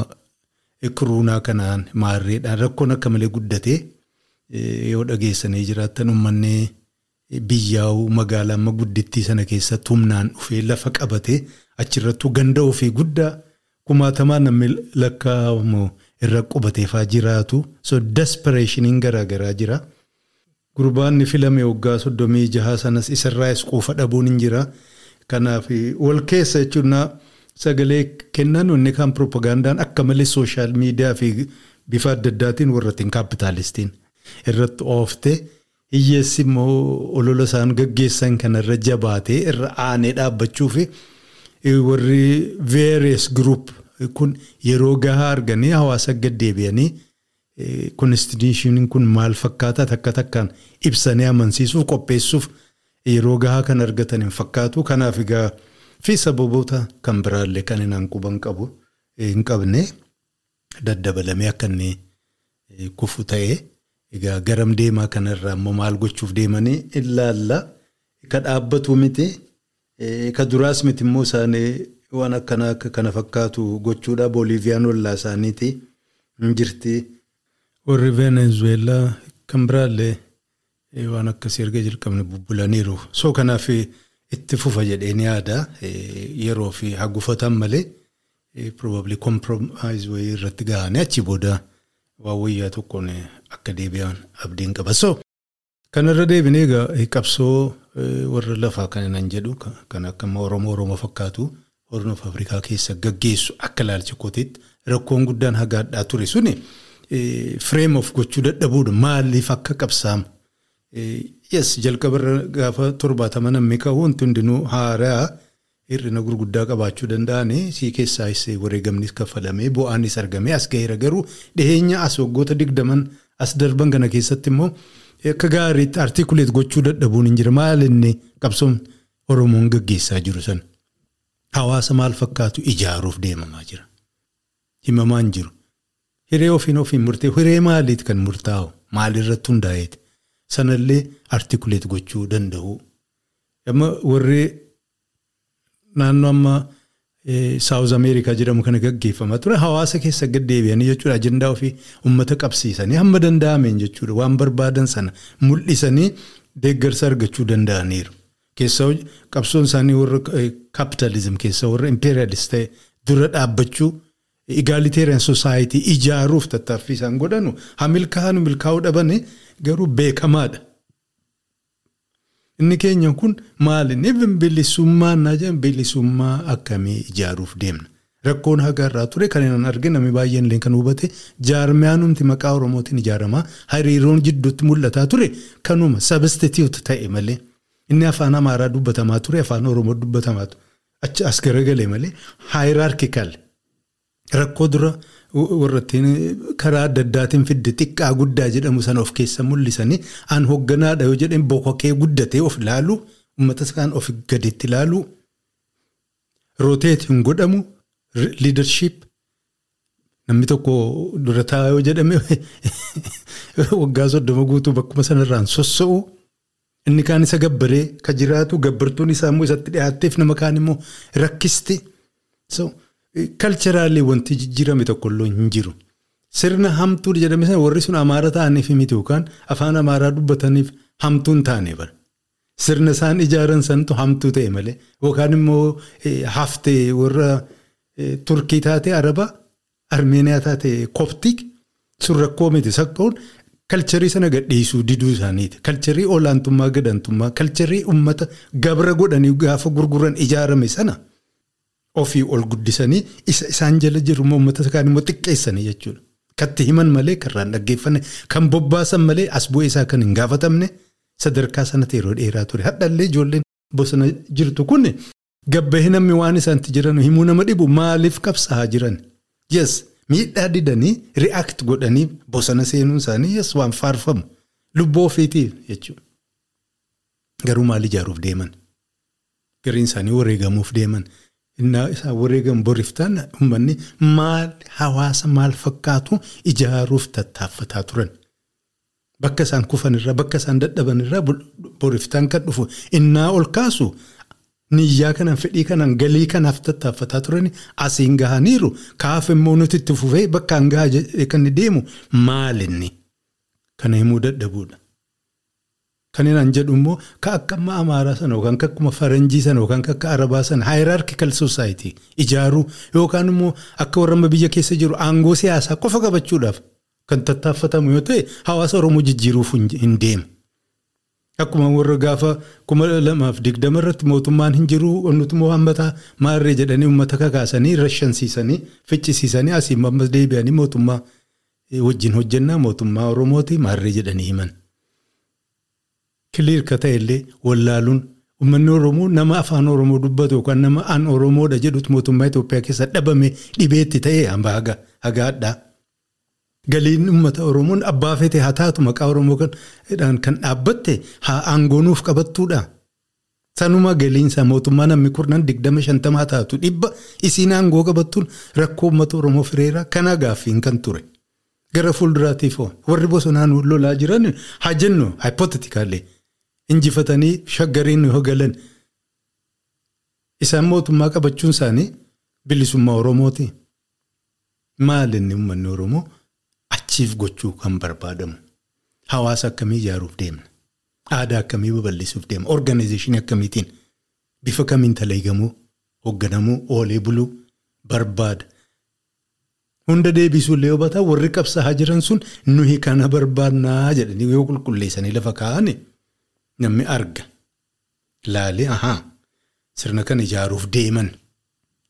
kuruunaa kanaan maarreedhaan rakkoon akka malee guddatee yoo dhageessanii jiraattan uummanni biyyaa'uu magaalaa amma guddittii sana keessatti humnaan dhufee lafa qabatee achirrattuu ganda ofii guddaa kumaatamaan namni lakkaa'amu irra qubateefaa jiraatu so despereeshiniin garaagaraa jira. Gurbaanni filame waggaa soddomii jahaa sanas isarraas quufa dhabuun hin jira. Kanaaf wal keessa jechuun sagalee kennan inni kan piroopagaandaan akka malee sooshaal miidiyaa fi bifa adda addaatiin warrattiin kaapitaalistiin irratti ooftee hiyyeessi immoo olola isaan gaggeessan kanarra jabaatee irra aanee dhaabbachuu fi warri various group kun yeroo gahaa arganii hawaasa gaddeebi'anii konstitushiniin kun maal fakkaata takka takkaan ibsanii amansiisuuf qopheessuuf yeroo gahaa kan argatan hin fakkaatu. Kanaaf egaa fi sababoota kan biraallee kan hin quban qabu hin qabne daddabalamee akka inni kufu ta'ee egaa garam deemaa kanarraa immoo maal gochuuf deemanii ilaalla ka dhaabbatu miti ka duraas miti immoo isaanii waan akkanaa akka kana fakkaatu gochuudha. Booliiviyaan ollaa isaaniiti. Hin jirti. Warri Venezuelaa kan biraallee waan akkasii erga jalqabne bubbulaniiru. So kanaaf itti fufa jedheen yaada yeroo fi hagufatan malee probably compromise wayii irratti gahanii achi booda waan wayyaa tokkoon akka deebi'an abdiin qaba. So kanarra deebinee egaa qabsoo warra lafaa kan nan jedhu kan akka Oromoo Oromoo fakkaatu Horn of Afrikaa keessa gaggeessu akka ilaalcha kootiitti rakkoon guddaan hagaadhaa ture suni. Frame of gochuu dadhabuudha maaliif akka qabsaamu. Yes jalqabarra gaafa torbaatama namni ka'u wanti hundinuu haaraa hir'ina gurguddaa qabaachuu danda'anii sii keessaayis wareegamnis kaffalamee bu'aanis argamee as gaheera garuu dhiheenya as waggoota digdaman as darban kana keessatti immoo akka gaariitti artikuleet gochuu dadhabuun hin jira maalinni qabsoon Oromoon gaggeessaa jiru sana. Hawaasa maal fakkaatu ijaaruuf deemamaa jira. Himamaa hin jiru. Hiree ofiin ofiin murtee hiree maaliiti kan murtaa'u maalirratti hundaa'eeti sanallee artikuleet gochuu danda'u. Amma warri naannoo amma Saawuz Ameerikaa jedhamu kana gaggeeffamaa ture hawaasa keessa gad deebi'anii jechuudha ajandaa ofii uummata qabsiisanii hamma danda'ameen jechuudha waan barbaadan sana mul'isanii deeggarsa argachuu danda'aniiru. Keessaa qabsoon isaanii warra kaapitaalizim keessaa warra impeeriyaalist ta'e dura dhaabbachuu. Egaaliteeriyaan soosaayitii ijaaruuf tattaaffii isaan godhanu haa milkaa'anu milkaa'uu dhabane garuu beekamaadha. Inni keenya kun maali? Even bilisummaa naa jedhan bilisummaa akkamii ijaaruuf deemna? Rakkoon hagaarraa ture kan hin argine namni baay'een illee kan hubate jaarmiyaanumti maqaa Oromootiin ijaaramaa hariiroon jidduutti mul'ataa ture kanuma sabistituut ta'e malee inni afaan Amaaraa dubbatamaa ture afaan Oromoo dubbatamaa achi as garagalee malee haayiraarkikaal. Rakkoo dura warrattiin karaa adda addaatiin fidde xiqqaa guddaa jedhamu sana of keessa mul'isanii aan hogganaadha yoo jedhan bokkokee guddatee of ilaalu uummata kaan of gaditti ilaalu. Rooteet hin godhamu liidarshiip namni tokko dura taa'aa yoo jedhame waggaa soddoma guutuu bakkuma sanarraan sossa'u. Inni kaan isa gabbaree ka jiraatu gabbartuun isaa immoo isatti dhiyaatteef nama kaan immoo rakkisti. Kalcheraallee wanti jijjiirame tokkollee hin jiru. Sirna hamtuu jedhame sana warri sun amaara ta'aniif miti yookaan afaan amaaraa dubbataniif hamtuu hin taane bara. Sirna isaan ijaaran santu hamtuu ta'e malee yookaan immoo haftee warra Turkii taate Araba Armeeniyaa taate Koptik sun rakkoo miti sakkoon kalcharii sana gadhiisuu diduu isaaniiti. Kalcharii olaantummaa gadantummaa kalcharii uummata gabra godhanii gaafa gurguran ijaarame sana. Ofii ol guddisanii isa isaan jala jiru uummata kaan immoo xiqqeessanii jechuudha. Katti himan malee karraan dhaggeeffanne kan bobbaasan malee as bu'ee isaa kan hin gaafatamne sadarkaa sanatti yeroo dheeraa ture. Hadhallee ijoolleen bosona jirtu kun gabbahee namni waan isaanitti jiran himuu nama dhibu maaliif qabsaa'aa jiran? Yes miidhaa didanii react godhanii bosona seenuun isaanii yes waan faarfamu lubbuu ofiitiif jechuudha. Garuu maal ijaaruuf deeman? Gariin isaanii wareegamuuf deeman. Innaa isaan wareegamu boriftaan uummanni maal hawaasa maal fakkaatu ijaaruuf tattaaffataa turan. bakka isaan kufanirraa bakka isaan dadhabanirraa boriftaan kan dhufu innaa ol kaasu niyyaa kanaan fedhii kanaan galii kanaaf tattaaffataa turan asiin gahaniiru kaaf immoo nuti itti fufee bakkaan gahaa kan deemu maalinni kana himuu dadhabuudha. Kan inaan jedhu immoo ka akka amma Amaaraa sana yookaan ka akkuma Faranjii sana yookaan ka akka Arabaa sana hierarchical society ijaaruu yookaan immoo akka warra biyya keessa jiru aangoo siyaasaa qofa qabachuudhaaf kan tattaaffatamu yoo ta'e hawaasa Oromoo jijjiiruuf hin deemu. Akkuma warra gaafa kuma lamaaf digdama irratti mootummaan hin jiru nuti immoo hammataa maarree jedhanii uummata kakaasanii rashansiisanii ficcisiisanii asiin ammas deebi'anii mootummaa wajjin hojjennaa mootummaa Oromooti maarree jedhanii himan. Kiliirka ta'e illee wallaaluun uummanni Oromoo nama afaan Oromoo dubbatu yookaan nama aan Oromoodha jedhutu mootummaa Itoophiyaa keessa dhabame dhibeetti ta'e hamba hagaadhaa. Galiin uummata Oromoon abbaa feete haa taatu maqaa Oromoo kan dhaabbatte haa aangoonuuf qabattuudha. Sanuma galiinsa mootummaa namni kurnan digdama shantama haa taatu dhibba isiin aangoo qabattuun rakkoo uummata Oromoo fireera kana gaaffiin kan ture. Gara fuulduraatiif warri bosonaan lolaa jiran haa jennu hypothetically injifatanii shaggariin yoo galan isaan mootummaa qabachuun isaanii bilisummaa Oromooti. Maal inni uummanni Oromoo? achiif gochuu kan barbaadamu. Hawaasa akkamii ijaaruuf deemna? Aadaa akkamii babal'isuuf deemna? Organizeeshinii akkamiitiin? Bifa kamiin talagamuu hoogganamuu oolee buluu? Barbaada. Hunda deebisuullee baatan warri qabsaa'aa jiran sun nuyi kana barbaadnaa? Jedhanii yoo qulqulleessanii lafa kaa'an namni arga laalee ahaa sirna kana ijaaruuf deeman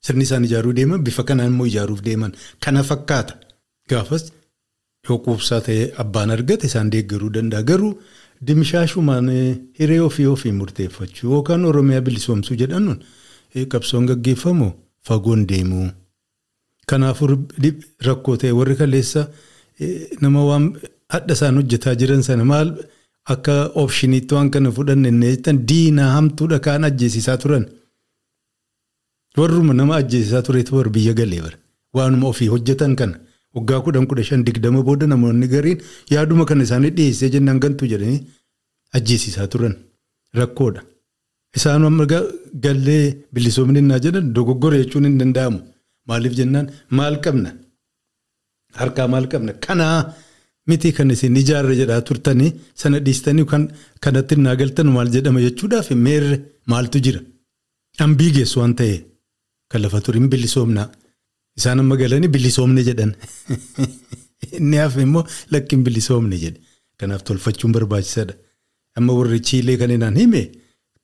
sirni isaan ijaaruu deeman bifa kanaan immoo ijaaruuf deeman kana fakkaata gaafas. Yoo quubsaa ta'e abbaan argate isaan deeggaruu danda'a. Garuu dimshaashumaan hiree ofii ofii murteeffachuu yookaan Oromiyaa bilisoomsuu jedhanuun qabsoon gaggeeffamu fagoon deemuu. Kanaafuu rakkoo ta'e warri kaleessa nama waan hadha isaan hojjetaa jiran sana maal akka oopshiniitti waan kana fudhanne jettan diinaa hamtuudha kaan ajjeesisaa turan. Warruma nama ajjeesisaa tureetu warra biyya galee bara. Waanuma ofii hojjetan kana. Waggaa kudhan kudha shan digdama booda namoonni gariin yaaduma kana isaanii dhiyeessee jennaan gantuu jedhanii ajjeesisaa turan rakkoodha. Isaan amma gallee bilisoomni innaa jedhan dogoggora jechuun hin danda'amu. Maaliif jennaan maal qabna? Harkaa maal qabna? Kanaa miti kan isin ijaarre jedhaa turtanii sana dhiistanii kanatti naa galtan maal jedhama jechuudhaaf meerre maaltu jira? Ambii geessu waan ta'e kan lafa turiin bilisoomnaa. Isaan amma galanii bilisoomne jedhan. Inni hafe immoo lakkin bilisoomne jedhe. Kanaaf tolfachuun barbaachisaadha. Amma warri Chiilee kan inaan hime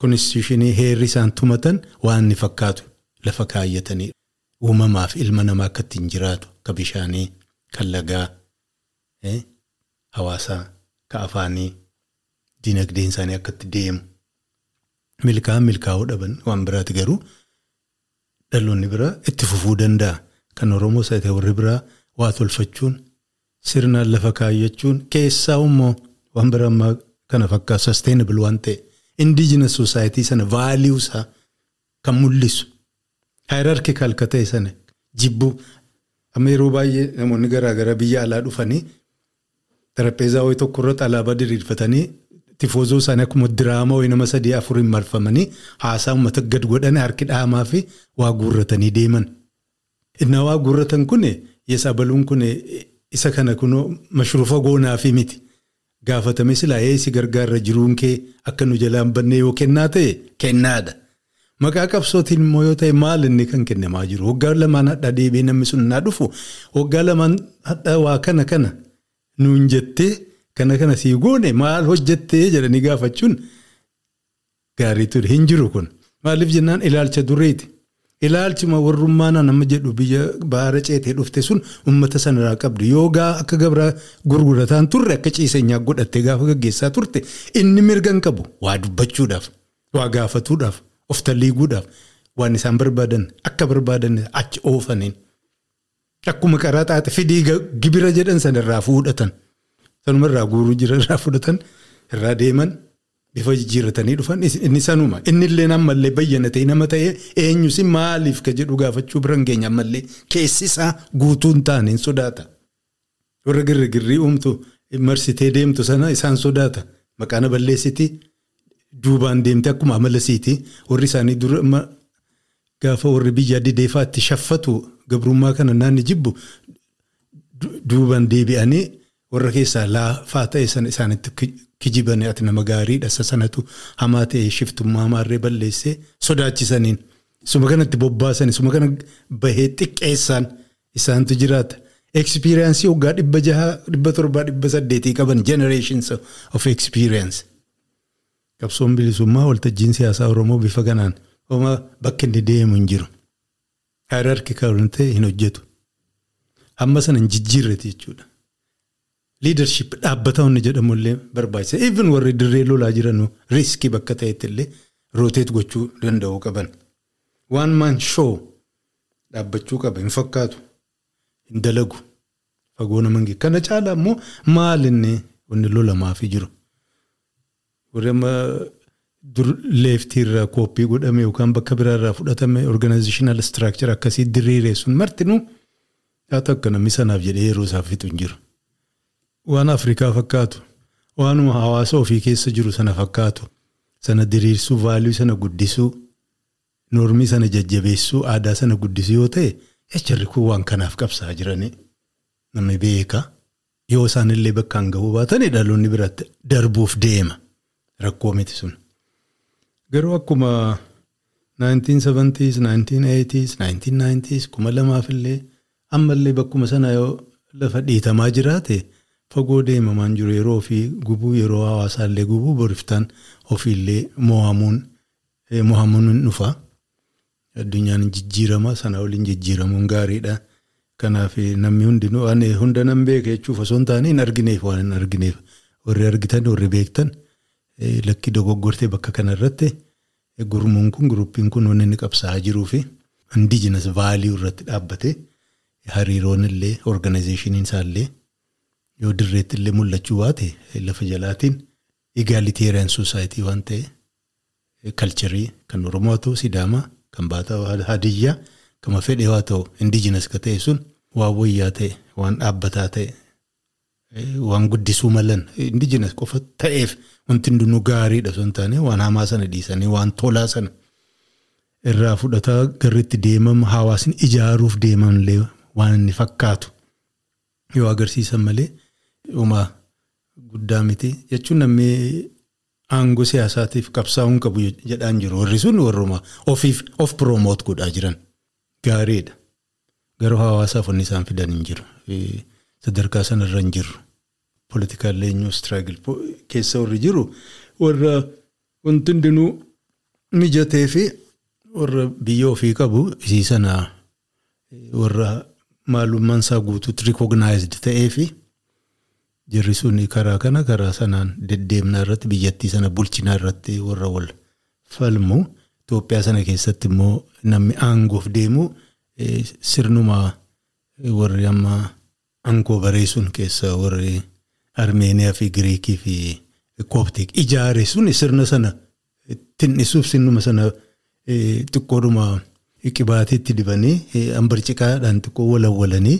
konstitushinii heerri isaan tumatan waan inni fakkaatu lafa kaayyatanii uumamaaf ilma namaa akka ittiin jiraatu ka bishaanii, kan lagaa, hawaasaa, ka afaanii, dinagdeen isaanii akka itti deemu. Milkaa'an milkaa'uu dhaban waan biraati garuu dhaloonni biraa itti fufuu danda'a. Kan Oromoo ta'e warri biraa waa tolfachuun sirnaan lafa kaayyachuun keessaa immoo waan biraa ammaa kana fakkaatu sustainable waan ta'e indigenous society sana value isaa kan mul'isu hierarchical ka ta'e sana jibbuu amma yeroo baay'ee namoonni garaagaraa biyya alaa dhufanii xarapheezaa wayii tokko irratti alaabaa diriirfatanii tifoozoo isaanii akkuma diraamaa wayii nama sadii afuriin marfamanii haasaa uummata gad godhanii harki dhaamaa fi waa guurratanii deeman. Innaa waa guurratan kun yesaa baluun kun isa kana kunoo mashruufa goonaa fi miti. Gaafatame silaa eessi gargaarra jiruun kee akka nu jalaan bannee yoo kennaa ta'e kennaadha. Maqaa qabsootiin immoo yoo ta'e maal inni kan kennamaa jiru waggaa lamaan hadhaa deebi'ee namni sun naa dhufu waggaa lamaan hadhaa waa kana kana nuun jettee kana kana sii goone maal hojjettee jedhanii gaafachuun gaarii ture hin jiru kun maaliif jennaan ilaalcha dureeti. Ilaalchuma warrummaa nama jedhu biyya baara ceetee dhufte sun uummata sanarraa qabdu yoo akka gabraa gurgurataan turre akka ciiseenyaa godhattee gaafa gaggeessaa turte inni mirga hin qabu waa dubbachuudhaaf waa gaafatuudhaaf of talliiguudhaaf waan isaan barbaadan akka barbaadan achi oofaniin. Akkuma karaa xaaxe fidii gibira jedhan sanarraa fuudhatan sanumarraa guuruu jiran fudhatan irraa deeman. Bifa jijjiirratanii dhufan inni sanuma inni illee ammallee bayyanatee nama ta'ee eenyus maaliif ka jedhu gaafachuu bira hin geenye ammallee keessi isaa guutuu hin taane hin sodaata. Warra girrigirrii uumtu marsitee deemtu sana isaan sodaata. Maqaana balleessiti duubaan deemte akkuma amala siiti warri isaanii gaafa warri biyya dideefaa itti shaffatu gabrummaa kana naanni jibbu duubaan deebi'anii warra keessaa laafaa ta'e sana isaanitti kijibanii ati nama gaariidha sanatu hamaa ta'e shiftummaa maarree balleessee sodaachisaniin. Suma kanatti bobbaasanii suma kana bahee xiqqeessaan isaantu jiraata. Experience waggaa dhibba jaha dhibba torbaa dhibba saddeetii qaban generations of experience. Qabsoon bilisummaa waltajjiin siyaasaa Oromoo bifa kanaan bakka inni deemu hin jiru. Hierarchy kan ta'e hin hojjetu. Hamma sana hin jijjiirreti jechuudha. Leadership dhaabbata wanni jedhamullee barbaachisa. Even warri dirree lolaa jiran riiskii bakka ta'etti illee rooteet gochuu danda'uu qaban. Waan maan shoo dhaabbachuu qaba hin fakkaatu. Hin dalagu. Fagoo nama hin Kana caalaa immoo maal inni wanni lolamaafii jiru. Warri amma dur leeftiirraa kooppii godhame yookaan bakka biraarraa fudhatame organizational structure akkasii diriiree sun martinuu haa takka namni sanaaf jedhee yeroo isaaf fixu hin jiru. Waan Afrikaa fakkaatu waanuma hawaasa ofii keessa jiru sana fakkaatu sana diriirsuu vaaluu sana guddisuu normii sana jajjabeessuu aadaa sana guddisuu yoo ta'e echarri kun waan kanaaf qabsaa jiranii namni beeka yoo isaanillee bakkaan gahuu baatanii dhaloonni biratti darbuuf deema rakkoo miti sun. Garuu akkuma 1970s, 1980s, 1990s kuma lamaafillee ammallee bakkuma sana yoo lafa dhiitamaa jiraate fagoo deemamaan jiru yeroo ofii gubuu yeroo hawaasaallee gubuu boriftaan ofiillee mo'amuun mo'amuun dhufa. Addunyaan jijjiirama sana waliin jijjiiramuun gaariidha. Kanaaf namni hundinuu ani hunda nan beeka jechuuf osoo hin taane hin argineef waan hin argineef warri argitan warri beektan lakkii dogoggortee bakka kanarratti gurmuun kun guruppiin kun wanni inni qabsaa'aa jiruu fi indijinas vaalii irratti dhaabbate hariiroon illee organizeeshiniin isaallee yoo dirreetti illee mul'achuu baate lafa jalaatiin egaaliteeriyaan soosaayitii waan ta'e kalcharii kan Oromoo ta'u Sidaamaa kan Baataa Hadiyyaa kama fedhe haa ta'u indijinas ka ta'e sun waan wayyaa ta'e waan dhaabbataa ta'e waan guddisuu malan indijinas qofa ta'eef wanti hundinuu gaariidha osoo hin taane waan hamaa sana dhiisanii waan tolaa sana irraa fudhataa garritti deemama hawaasni ijaaruuf deemanillee waan inni fakkaatu. Yoo agarsiisan malee uumaa guddaa miti. Jechuun namni aangoo siyaasaatiif qabsaa'uu hin qabu jedhaan jiru. Warri sun warruma ofiif of piroomoot godhaa jiran gaariidha. Garuu hawaasaaf wanni isaan fidan hin jiru sadarkaa sanarra hin jirru. Poolitikaal eenyuu istiraagil keessa warri jiru warra wanti hundinuu mijatee fi warra biyya ofii qabu isii sana warra maalummaan isaa guutuutti rikognaayizd ta'ee fi jirri sun karaa kana karaa sanaan deddeemnaa irratti biyyattii sana bulchinaa irratti warra wal falmu Itoophiyaa sana keessatti immoo namni aangoof deemu sirnuma warri amma aangoo bareessuun keessa warri. Armeeniyaa fi Giriikii fi Kooptik ijaare sun sirna sana tinnisuuf sirnuma sana xiqqoodhuma qibaatiitti dibanii hambarciqaadhaan xiqqoo walawwalanii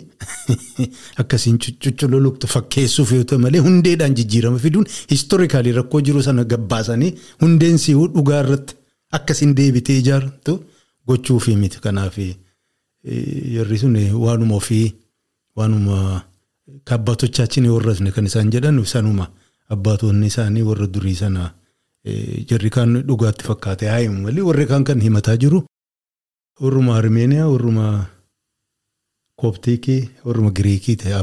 akkasiin cucculoluqtu fakkeessuuf yoo ta'e malee hundeedhaan jijjiirama fiduun historikaalii rakkoo jiru sana gabbaasanii hundeen si'uu dhugaa irratti akkasiin deebitee ijaartu gochuufi miti kanaaf yarri sun waanuma ofii waanuma. Kaabbatochaachin warrasne kan isaan jedhan sanuma abbaatonni isaanii warra durii sana jarri kaan dhugaatti fakkaate haayimu malee warri kaan kan himataa jiru. Warruma Armeeniyaa warruma Kooptiikii warruma Giriikii ta'e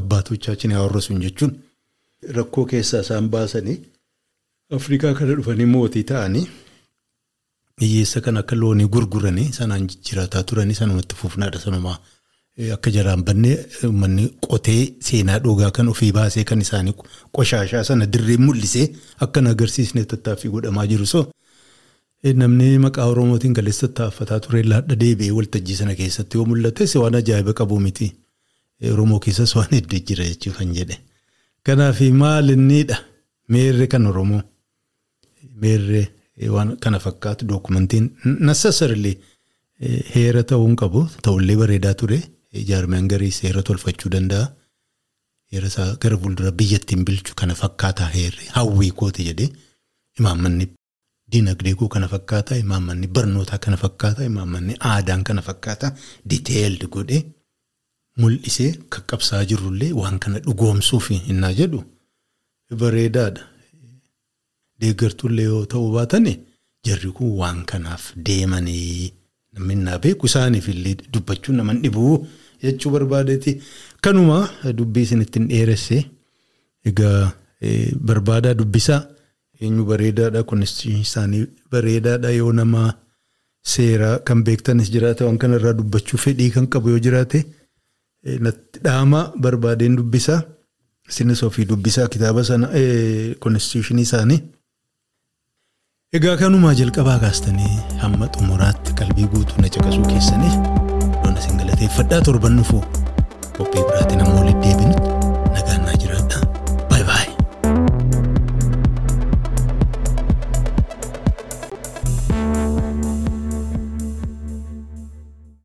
abbaatochaachin warrasuun jechuun rakkoo keessaa isaan baasanii Afrikaa kana dhufanii mootii ta'anii hiyyeessa kan akka loonii gurguranii sanaan jijjiirataa turanii sanumatti fufnaadha sanumaa. Akka jaraan bannee uummanni qotee seenaa dhugaa kan ofii baasee kan isaanii qoshaashaa sana dirree mul'isee akka hin agarsiisne tattaaffii godhamaa jiru. So namni maqaa Oromootiin galeessa tattaaffataa ture laadha deebi'ee waltajjii sana keessatti yoo mul'ates waan ajaa'iba qabu miti. Oromoo keessas waan hedduu jira jechuu kan jedhe. Kanaaf maal inniidha meerre kan Oromoo meerre waan kana fakkaatu dookumentiin nassasarlee heera ta'uu hin qabu ta'ullee bareedaa ture. Jaarmiyaan garii seera tolfachuu danda'a. heera isaa gara fuuldura biyyattiin bilchu kana fakkaataa heerri hawwii kooti jedhee imaammanni dinagdee koo kana fakkaataa imaammanni barnootaa kana fakkaataa imaammanni aadaan kana fakkaataa diteeldi godhee mul'isee qaqqabsaa jirrullee waan kana dhugoomsuuf innaa jedhu bareedaadha. Deeggartullee yoo ta'uu baatane jarri kun waan kanaaf deemanii namni innaa beeku isaaniif illee dubbachuun nama dhibuu jechuu barbaadeeti. Kanuma dubbii isinitti hin dheeresse egaa barbaadaa dubbisaa eenyu bareedaadha kunis isaanii bareedaadha yoo nama seeraa kan beektanis jiraate waan kanarraa dubbachuu fedhii kan qabu yoo jiraate natti dhaama barbaadeen dubbisaa isinis ofii dubbisaa kitaaba sana konstituushinii isaanii. Egaa kanumaa jalqabaa kaastanii hamma xumuraatti qalbii guutuu na caqasuu keessaniif loona isin galateeffadhaa torban dhufuu. Qophii biraatiin ammoo walitti deebinutti